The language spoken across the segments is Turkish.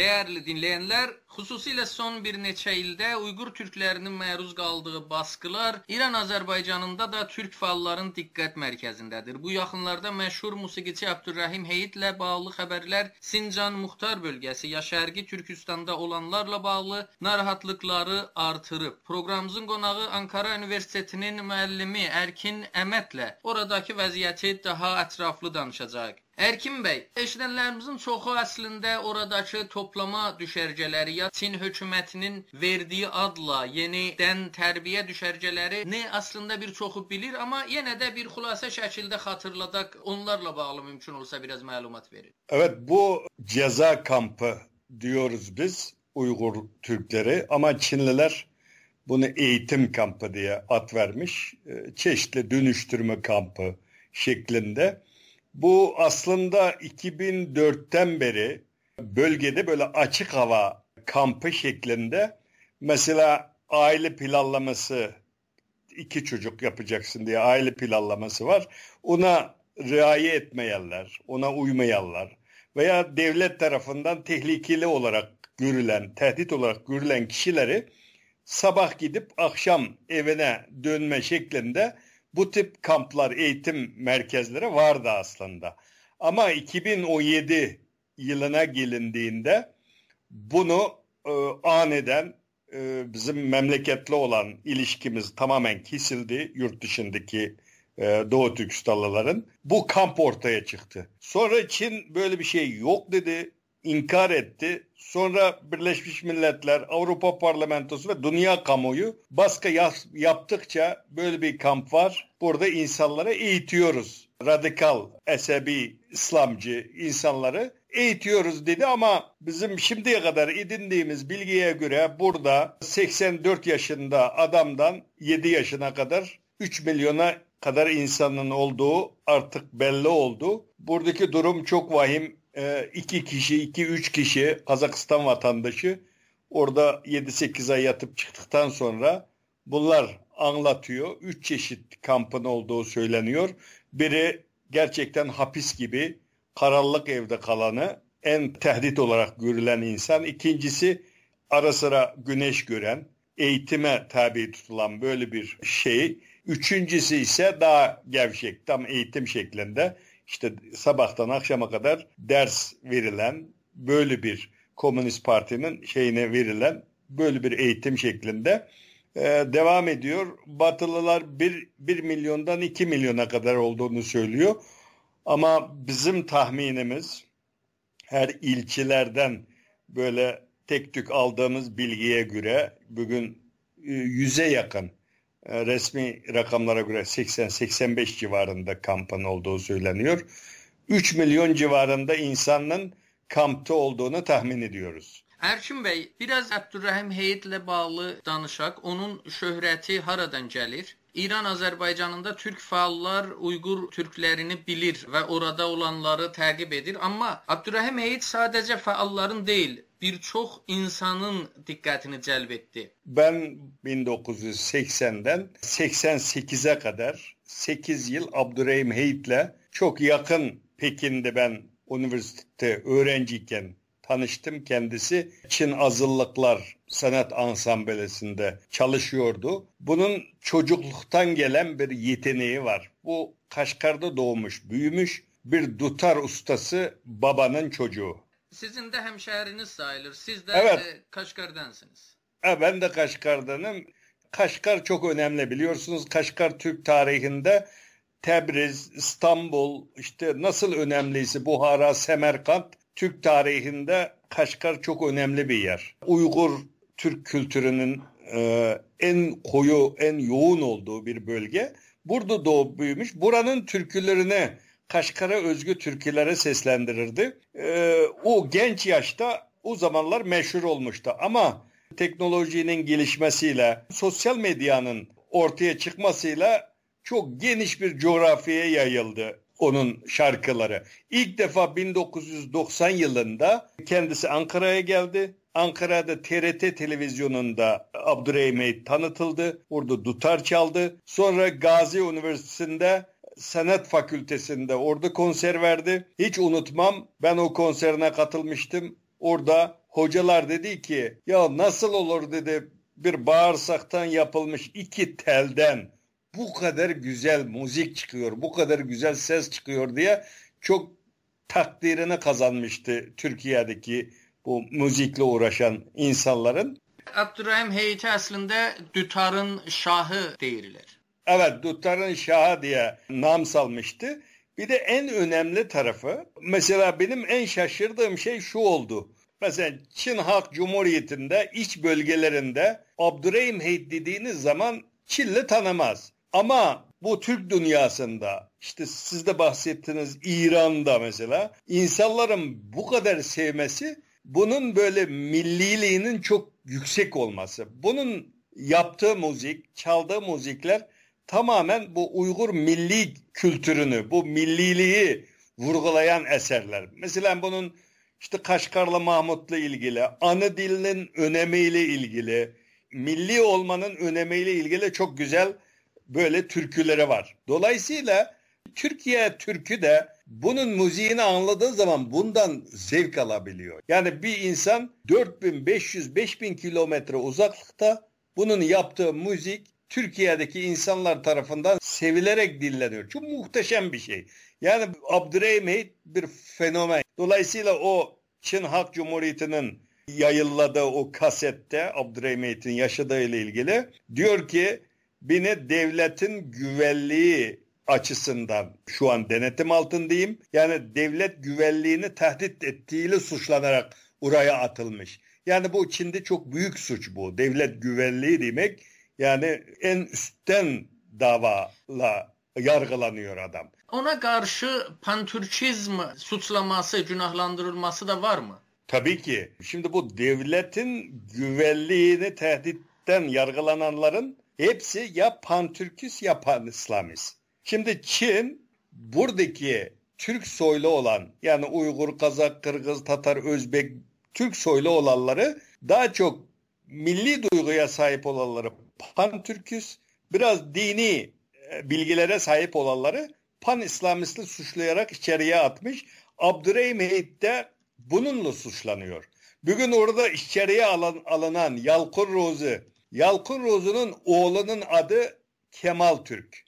Dəyərli dinləyənlər, xüsusilə son bir neçə ildə Uyğur türklərinin məruz qaldığı baskılar İran Azərbaycanında da türk fəalların diqqət mərkəzindədir. Bu yaxınlarda məşhur musiqiçi Abdurrahim Heyitlə bağlı xəbərlər Sincan Muxtar bölgəsi ya Şərqi Türkistanda olanlarla bağlı narahatlıqları artırıb. Proqramımızın qonağı Ankara Universitetinin müəllimi Ərkin Əmədlə oradakı vəziyyəti daha ətraflı danışacaq. Erkin Bey, eşidənlərimizin çoxu əslində oradakı toplama düşərgələri ya Çin hökumətinin verdiyi adla yenidən tərbiyə düşərgələri nə əslində bir çoxu bilir, amma yenə də bir xülasə şəkildə xatırladaq, onlarla bağlı mümkün olsa biraz məlumat verin. Evet, bu ceza kampı diyoruz biz Uygur Türkleri ama Çinliler bunu eğitim kampı diye ad vermiş. Çeşitli dönüştürme kampı şeklinde. Bu aslında 2004'ten beri bölgede böyle açık hava kampı şeklinde mesela aile planlaması iki çocuk yapacaksın diye aile planlaması var. Ona riayet etmeyenler, ona uymayanlar veya devlet tarafından tehlikeli olarak görülen, tehdit olarak görülen kişileri sabah gidip akşam evine dönme şeklinde bu tip kamplar, eğitim merkezleri vardı aslında. Ama 2017 yılına gelindiğinde bunu e, aniden e, bizim memleketli olan ilişkimiz tamamen kesildi yurt dışındaki e, Doğu Türkistanlıların. Bu kamp ortaya çıktı. Sonra Çin böyle bir şey yok dedi, inkar etti. Sonra Birleşmiş Milletler, Avrupa Parlamentosu ve dünya kamuoyu baskı yaptıkça böyle bir kamp var. Burada insanları eğitiyoruz. Radikal, esebi, İslamcı insanları eğitiyoruz dedi ama bizim şimdiye kadar edindiğimiz bilgiye göre burada 84 yaşında adamdan 7 yaşına kadar 3 milyona kadar insanın olduğu artık belli oldu. Buradaki durum çok vahim e, iki kişi, iki üç kişi Kazakistan vatandaşı orada 7-8 ay yatıp çıktıktan sonra bunlar anlatıyor. Üç çeşit kampın olduğu söyleniyor. Biri gerçekten hapis gibi karanlık evde kalanı en tehdit olarak görülen insan. İkincisi ara sıra güneş gören, eğitime tabi tutulan böyle bir şey. Üçüncüsü ise daha gevşek, tam eğitim şeklinde işte sabahtan akşama kadar ders verilen böyle bir Komünist Parti'nin şeyine verilen böyle bir eğitim şeklinde e, devam ediyor. Batılılar 1, 1 milyondan 2 milyona kadar olduğunu söylüyor. Ama bizim tahminimiz her ilçelerden böyle tek tük aldığımız bilgiye göre bugün e, yüze yakın resmi rakamlara göre 80-85 civarında kampın olduğu söyleniyor. 3 milyon civarında insanın kampta olduğunu tahmin ediyoruz. Erkin Bey, biraz Abdurrahim Heyitlə bağlı danışaq. Onun şöhrəti haradan gəlir? İran Azərbaycanında türk fəallar Uyğur türklərini bilir və orada olanları təqib edir. Amma Abdurrahim Heyit sadəcə fəalların deyil, birçok insanın dikkatini celbetti. Ben 1980'den 88'e kadar 8 yıl Abdurrahim Heyit'le çok yakın Pekin'de ben üniversite öğrenciyken tanıştım. Kendisi Çin Azıllıklar Sanat Ansamblesi'nde çalışıyordu. Bunun çocukluktan gelen bir yeteneği var. Bu Kaşgar'da doğmuş, büyümüş bir dutar ustası babanın çocuğu. Sizin de hemşehriniz sayılır. Siz de evet. e, Kaşgar'dansınız. Evet, ben de Kaşgar'danım. Kaşgar çok önemli biliyorsunuz. Kaşgar Türk tarihinde Tebriz, İstanbul, işte nasıl önemliyse Buhara, Semerkant Türk tarihinde Kaşgar çok önemli bir yer. Uygur Türk kültürünün e, en koyu, en yoğun olduğu bir bölge. Burada doğup büyümüş. Buranın türkülerine Kaşgar'a özgü türkülere seslendirirdi. Ee, o genç yaşta o zamanlar meşhur olmuştu ama teknolojinin gelişmesiyle, sosyal medyanın ortaya çıkmasıyla çok geniş bir coğrafyaya yayıldı onun şarkıları. İlk defa 1990 yılında kendisi Ankara'ya geldi. Ankara'da TRT televizyonunda Abdurrahim tanıtıldı. Orada dutar çaldı. Sonra Gazi Üniversitesi'nde Sanat Fakültesinde orada konser verdi. Hiç unutmam ben o konserine katılmıştım. Orada hocalar dedi ki ya nasıl olur dedi bir bağırsaktan yapılmış iki telden bu kadar güzel müzik çıkıyor, bu kadar güzel ses çıkıyor diye çok takdirini kazanmıştı Türkiye'deki bu müzikle uğraşan insanların. Abdurrahim Heyti aslında Dütar'ın şahı deyirler. Evet Dütar'ın şahı diye nam salmıştı. Bir de en önemli tarafı mesela benim en şaşırdığım şey şu oldu. Mesela Çin Halk Cumhuriyeti'nde iç bölgelerinde Abdurrahim Heyt dediğiniz zaman Çinli tanımaz. Ama bu Türk dünyasında işte siz de bahsettiniz İran'da mesela insanların bu kadar sevmesi bunun böyle milliliğinin çok yüksek olması. Bunun yaptığı müzik, çaldığı müzikler tamamen bu Uygur milli kültürünü, bu milliliği vurgulayan eserler. Mesela bunun işte Kaşgarlı Mahmut'la ilgili, anı dilinin önemiyle ilgili, milli olmanın önemiyle ilgili çok güzel böyle türküleri var. Dolayısıyla Türkiye türkü de bunun müziğini anladığı zaman bundan zevk alabiliyor. Yani bir insan 4500-5000 kilometre uzaklıkta bunun yaptığı müzik Türkiye'deki insanlar tarafından sevilerek dinleniyor. Çok muhteşem bir şey. Yani Abdurrahim bir fenomen. Dolayısıyla o Çin Halk Cumhuriyeti'nin yayınladığı o kasette Abdurrahim yaşadığı ile ilgili diyor ki beni devletin güvenliği açısından şu an denetim altındayım. Yani devlet güvenliğini tehdit ettiğiyle suçlanarak oraya atılmış. Yani bu Çin'de çok büyük suç bu. Devlet güvenliği demek yani en üstten davala yargılanıyor adam. Ona karşı pantürkizm suçlaması, günahlandırılması da var mı? Tabii ki. Şimdi bu devletin güvenliğini tehditten yargılananların hepsi ya pantürkist ya pan İslamist. Şimdi Çin buradaki Türk soylu olan yani Uygur, Kazak, Kırgız, Tatar, Özbek, Türk soylu olanları daha çok milli duyguya sahip olanları pan-Türküs, biraz dini e, bilgilere sahip olanları pan-İslamist'i suçlayarak içeriye atmış. Abdurrahim Heyit de bununla suçlanıyor. Bugün orada içeriye alan, alınan Yalkın Rozu, Yalkın Rozu'nun oğlunun adı Kemal Türk.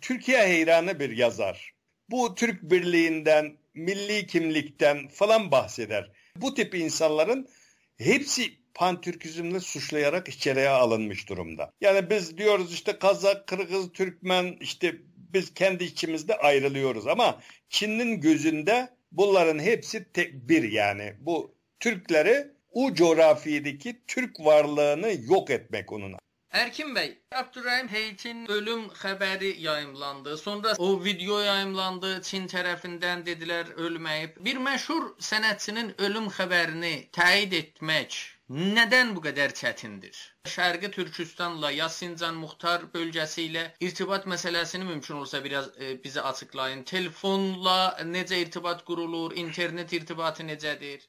Türkiye heyranı bir yazar. Bu Türk birliğinden, milli kimlikten falan bahseder. Bu tip insanların hepsi pantürkizmle suçlayarak içeriye alınmış durumda. Yani biz diyoruz işte Kazak, Kırgız, Türkmen işte biz kendi içimizde ayrılıyoruz ama Çin'in gözünde bunların hepsi tek bir yani. Bu Türkleri o coğrafyadaki Türk varlığını yok etmek onun. Erkin Bey, Abdurrahim Heyt'in ölüm xəbəri yayımlandı. Sonra o video yayımlandı. Çin tərəfindən dedilər ölməyib. Bir məşhur sənətçinin ölüm xəbərini təyid etmək Nədən bu qədər çətindir? Şərqi Türkistanla ya Sincan Muxtar bölgəsi ilə irtibat məsələsini mümkün olsa biraz e, bizə açıqlayın. Telefonla necə irtibat qurulur? İnternet irtibatı necədir?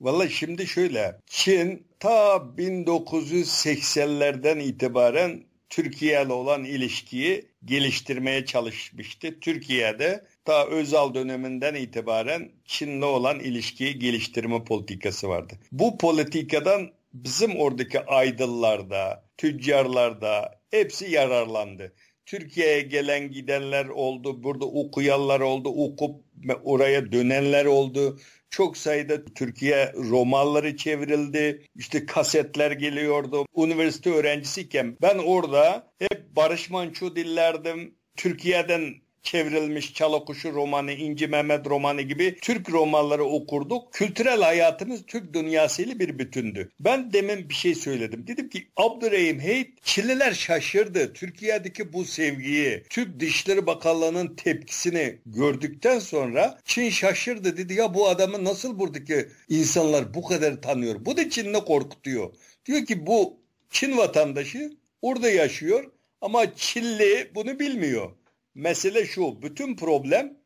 Vallahi şimdi şöyle. Çin ta 1980'lerden itibaren Türkiye ile olan ilişkiyi geliştirmeye çalışmıştı. Türkiye'de ta Özal döneminden itibaren Çin'le olan ilişkiyi geliştirme politikası vardı. Bu politikadan bizim oradaki aydıllarda, tüccarlarda hepsi yararlandı. Türkiye'ye gelen gidenler oldu, burada okuyanlar oldu, okup oraya dönenler oldu. Çok sayıda Türkiye romanları çevrildi. İşte kasetler geliyordu. Üniversite öğrencisiyken ben orada hep Barış Manço dillerdim. Türkiye'den çevrilmiş Çalakuşu romanı, İnci Mehmet romanı gibi Türk romanları okurduk. Kültürel hayatımız Türk dünyasıyla bir bütündü. Ben demin bir şey söyledim. Dedim ki Abdurrahim Heyt Çinliler şaşırdı. Türkiye'deki bu sevgiyi, Türk Dışişleri Bakanlığı'nın tepkisini gördükten sonra Çin şaşırdı. Dedi ya bu adamı nasıl buradaki insanlar bu kadar tanıyor? Bu da Çin'le korkutuyor. Diyor ki bu Çin vatandaşı orada yaşıyor ama Çinli bunu bilmiyor. Mesele şu, bütün problem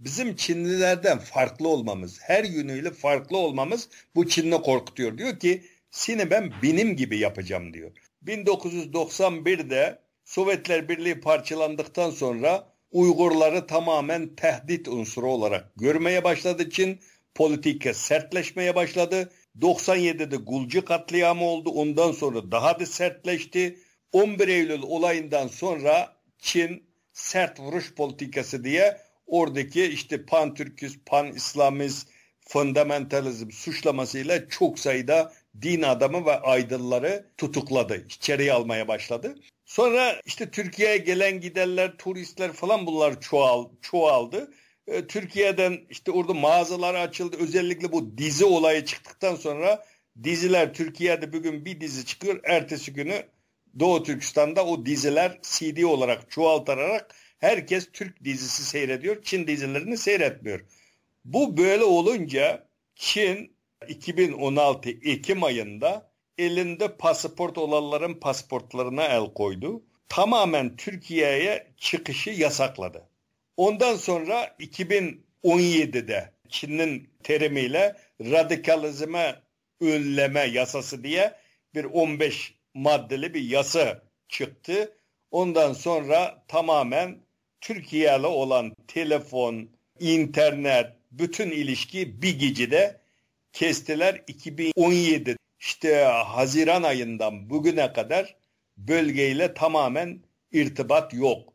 bizim Çinlilerden farklı olmamız, her yönüyle farklı olmamız bu Çinli korkutuyor. Diyor ki seni ben benim gibi yapacağım diyor. 1991'de Sovyetler Birliği parçalandıktan sonra Uygurları tamamen tehdit unsuru olarak görmeye başladı Çin. Politika sertleşmeye başladı. 97'de Gulcu katliamı oldu. Ondan sonra daha da sertleşti. 11 Eylül olayından sonra Çin sert vuruş politikası diye oradaki işte pan-Türküz, pan-İslamist, fundamentalizm suçlamasıyla çok sayıda din adamı ve aydınları tutukladı. İçeriye almaya başladı. Sonra işte Türkiye'ye gelen giderler, turistler falan bunlar çoğal, çoğaldı. Ee, Türkiye'den işte orada mağazalar açıldı. Özellikle bu dizi olayı çıktıktan sonra diziler Türkiye'de bugün bir dizi çıkıyor. Ertesi günü Doğu Türkistan'da o diziler CD olarak çoğaltılarak herkes Türk dizisi seyrediyor. Çin dizilerini seyretmiyor. Bu böyle olunca Çin 2016 Ekim ayında elinde pasaport olanların pasaportlarına el koydu. Tamamen Türkiye'ye çıkışı yasakladı. Ondan sonra 2017'de Çin'in terimiyle radikalizme önleme yasası diye bir 15 maddeli bir yasa çıktı. Ondan sonra tamamen Türkiye ile olan telefon, internet, bütün ilişki bir gecede kestiler 2017 işte Haziran ayından bugüne kadar bölgeyle tamamen irtibat yok.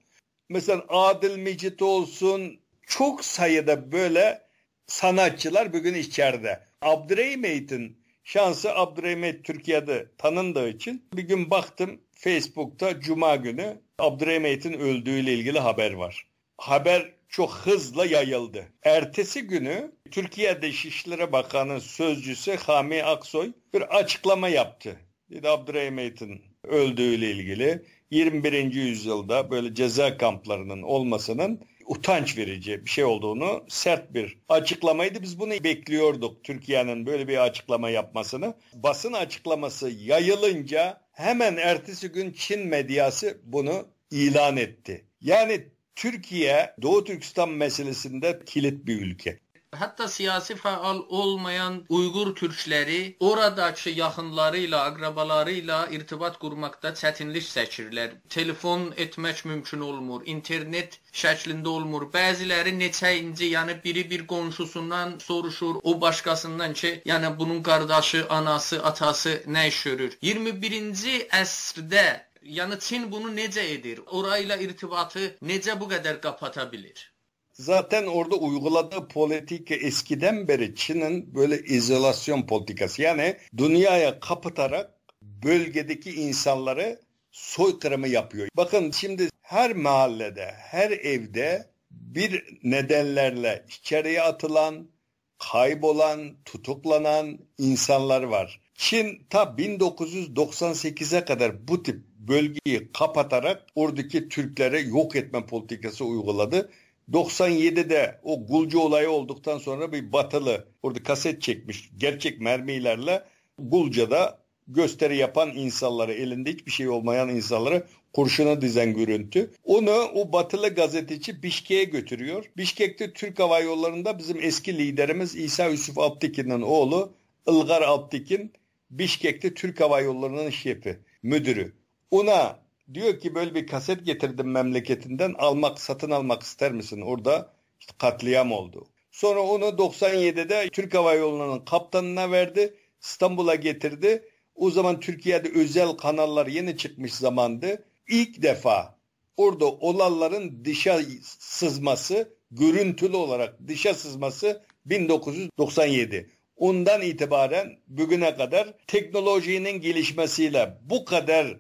Mesela Adil Mecit olsun çok sayıda böyle sanatçılar bugün içeride. Abdurrahim şansı Abdurrahim Türkiye'de tanındığı için bir gün baktım Facebook'ta Cuma günü Abdurrahim öldüğüyle ilgili haber var. Haber çok hızla yayıldı. Ertesi günü Türkiye Dışişleri Bakanı sözcüsü Hami Aksoy bir açıklama yaptı. Dedi Abdurrahim öldüğüyle ilgili 21. yüzyılda böyle ceza kamplarının olmasının utanç verici bir şey olduğunu sert bir açıklamaydı. Biz bunu bekliyorduk Türkiye'nin böyle bir açıklama yapmasını. Basın açıklaması yayılınca hemen ertesi gün Çin medyası bunu ilan etti. Yani Türkiye Doğu Türkistan meselesinde kilit bir ülke. Hatta siyasi faal olmayan Uygur Türkleri oradaki yaxınlarıyla, akrabalarıyla irtibat qurmaqda çətinlik çəkirlər. Telefon etmək mümkün olmur, internet şəklində olmur. Bəziləri neçəyinci, yəni biri bir qonşusundan soruşur, o başqasından ki, yəni bunun qardaşı, anası, atası nə iş görür. 21-ci əsrdə yəni Çin bunu necə edir? Orayla irtibatı necə bu qədər qapata bilir? Zaten orada uyguladığı politika eskiden beri Çin'in böyle izolasyon politikası. Yani dünyaya kapatarak bölgedeki insanları soykırımı yapıyor. Bakın şimdi her mahallede, her evde bir nedenlerle içeriye atılan, kaybolan, tutuklanan insanlar var. Çin ta 1998'e kadar bu tip bölgeyi kapatarak oradaki Türklere yok etme politikası uyguladı. 97'de o Gulcu olayı olduktan sonra bir batılı orada kaset çekmiş gerçek mermilerle Gulca'da gösteri yapan insanları elinde hiçbir şey olmayan insanları kurşuna dizen görüntü. Onu o batılı gazeteci Bişkek'e götürüyor. Bişkek'te Türk Hava Yolları'nda bizim eski liderimiz İsa Yusuf Alptekin'in oğlu Ilgar Alptekin Bişkek'te Türk Hava Yolları'nın şefi, müdürü. Ona diyor ki böyle bir kaset getirdim memleketinden almak, satın almak ister misin? Orada işte katliam oldu. Sonra onu 97'de Türk Hava Yolları'nın kaptanına verdi. İstanbul'a getirdi. O zaman Türkiye'de özel kanallar yeni çıkmış zamandı. İlk defa orada olanların dışa sızması, görüntülü olarak dışa sızması 1997. Ondan itibaren bugüne kadar teknolojinin gelişmesiyle bu kadar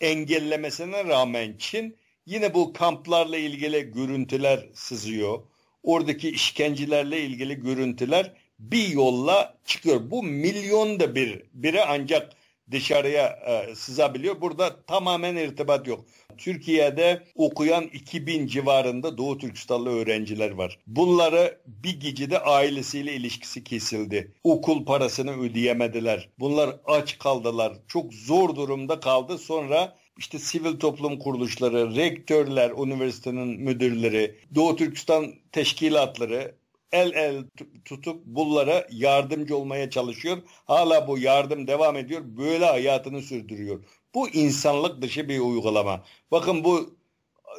engellemesine rağmen Çin yine bu kamplarla ilgili görüntüler sızıyor. Oradaki işkencelerle ilgili görüntüler bir yolla çıkıyor. Bu milyon da bir biri ancak dışarıya e, sızabiliyor. Burada tamamen irtibat yok. Türkiye'de okuyan 2000 civarında Doğu Türkistanlı öğrenciler var. Bunları bir gecede ailesiyle ilişkisi kesildi. Okul parasını ödeyemediler. Bunlar aç kaldılar. Çok zor durumda kaldı. Sonra işte sivil toplum kuruluşları, rektörler, üniversitenin müdürleri, Doğu Türkistan teşkilatları el el tutup bunlara yardımcı olmaya çalışıyor. Hala bu yardım devam ediyor. Böyle hayatını sürdürüyor. Bu insanlık dışı bir uygulama. Bakın bu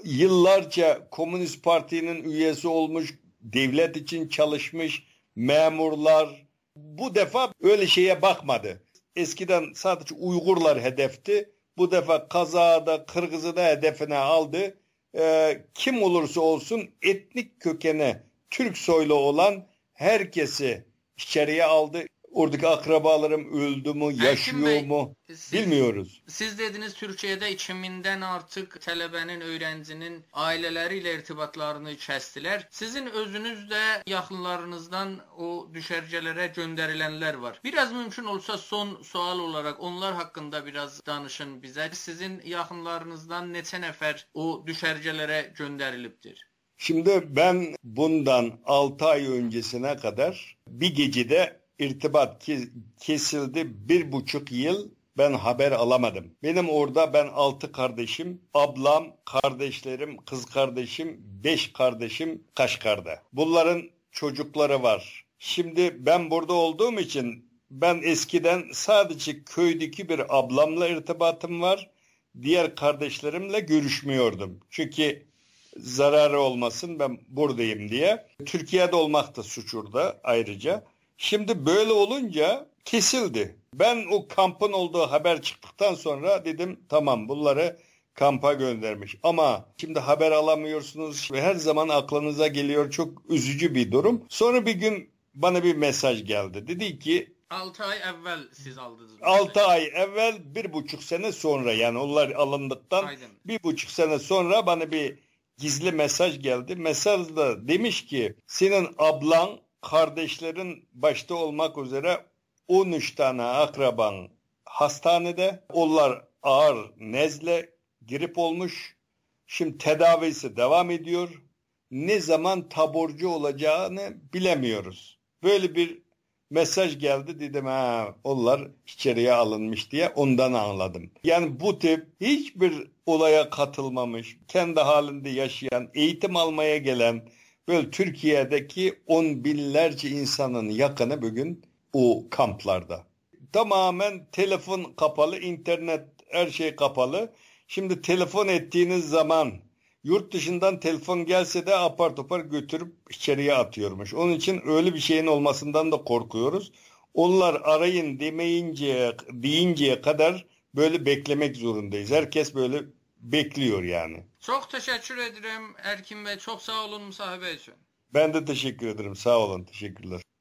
yıllarca Komünist Parti'nin üyesi olmuş, devlet için çalışmış memurlar, Bu defa öyle şeye bakmadı. Eskiden sadece Uygurlar hedefti. Bu defa Kazağ'da, Kırgız'ı hedefine aldı. Ee, kim olursa olsun etnik kökene Türk soylu olan herkesi içeriye aldı. Oradaki akrabalarım öldü mü, yaşıyor Bey, mu siz, bilmiyoruz. Siz dediniz Türkiye'de içiminden artık tələbənin, öğrencinin aileleriyle irtibatlarını kəsdilər. Sizin özünüz de yaxınlarınızdan o düşərgələrə gönderilenler var. Biraz mümkün olsa son sual olarak onlar hakkında biraz danışın bize. Sizin yaxınlarınızdan neçə nəfər o düşərgələrə gönderilibdir? Şimdi ben bundan 6 ay öncesine kadar bir gecede irtibat kesildi. Bir buçuk yıl ben haber alamadım. Benim orada ben altı kardeşim, ablam, kardeşlerim, kız kardeşim, beş kardeşim Kaşgar'da. Bunların çocukları var. Şimdi ben burada olduğum için ben eskiden sadece köydeki bir ablamla irtibatım var. Diğer kardeşlerimle görüşmüyordum. Çünkü zararı olmasın ben buradayım diye. Türkiye'de olmak da suç orada ayrıca. Şimdi böyle olunca kesildi. Ben o kampın olduğu haber çıktıktan sonra dedim tamam bunları kampa göndermiş. Ama şimdi haber alamıyorsunuz ve her zaman aklınıza geliyor çok üzücü bir durum. Sonra bir gün bana bir mesaj geldi. Dedi ki 6 ay evvel siz aldınız. 6 ay evvel bir buçuk sene sonra yani onlar alındıktan Aynen. bir buçuk sene sonra bana bir gizli mesaj geldi. Mesajda demiş ki senin ablan kardeşlerin başta olmak üzere 13 tane akraban hastanede. Onlar ağır nezle, grip olmuş. Şimdi tedavisi devam ediyor. Ne zaman taburcu olacağını bilemiyoruz. Böyle bir mesaj geldi dedim ha onlar içeriye alınmış diye ondan anladım. Yani bu tip hiçbir olaya katılmamış, kendi halinde yaşayan, eğitim almaya gelen, Böyle Türkiye'deki on binlerce insanın yakını bugün o kamplarda. Tamamen telefon kapalı, internet her şey kapalı. Şimdi telefon ettiğiniz zaman yurt dışından telefon gelse de apar topar götürüp içeriye atıyormuş. Onun için öyle bir şeyin olmasından da korkuyoruz. Onlar arayın demeyince, deyinceye kadar böyle beklemek zorundayız. Herkes böyle bekliyor yani. Çok teşekkür ederim Erkin Bey. Çok sağ olun müsahibe için. Ben de teşekkür ederim. Sağ olun. Teşekkürler.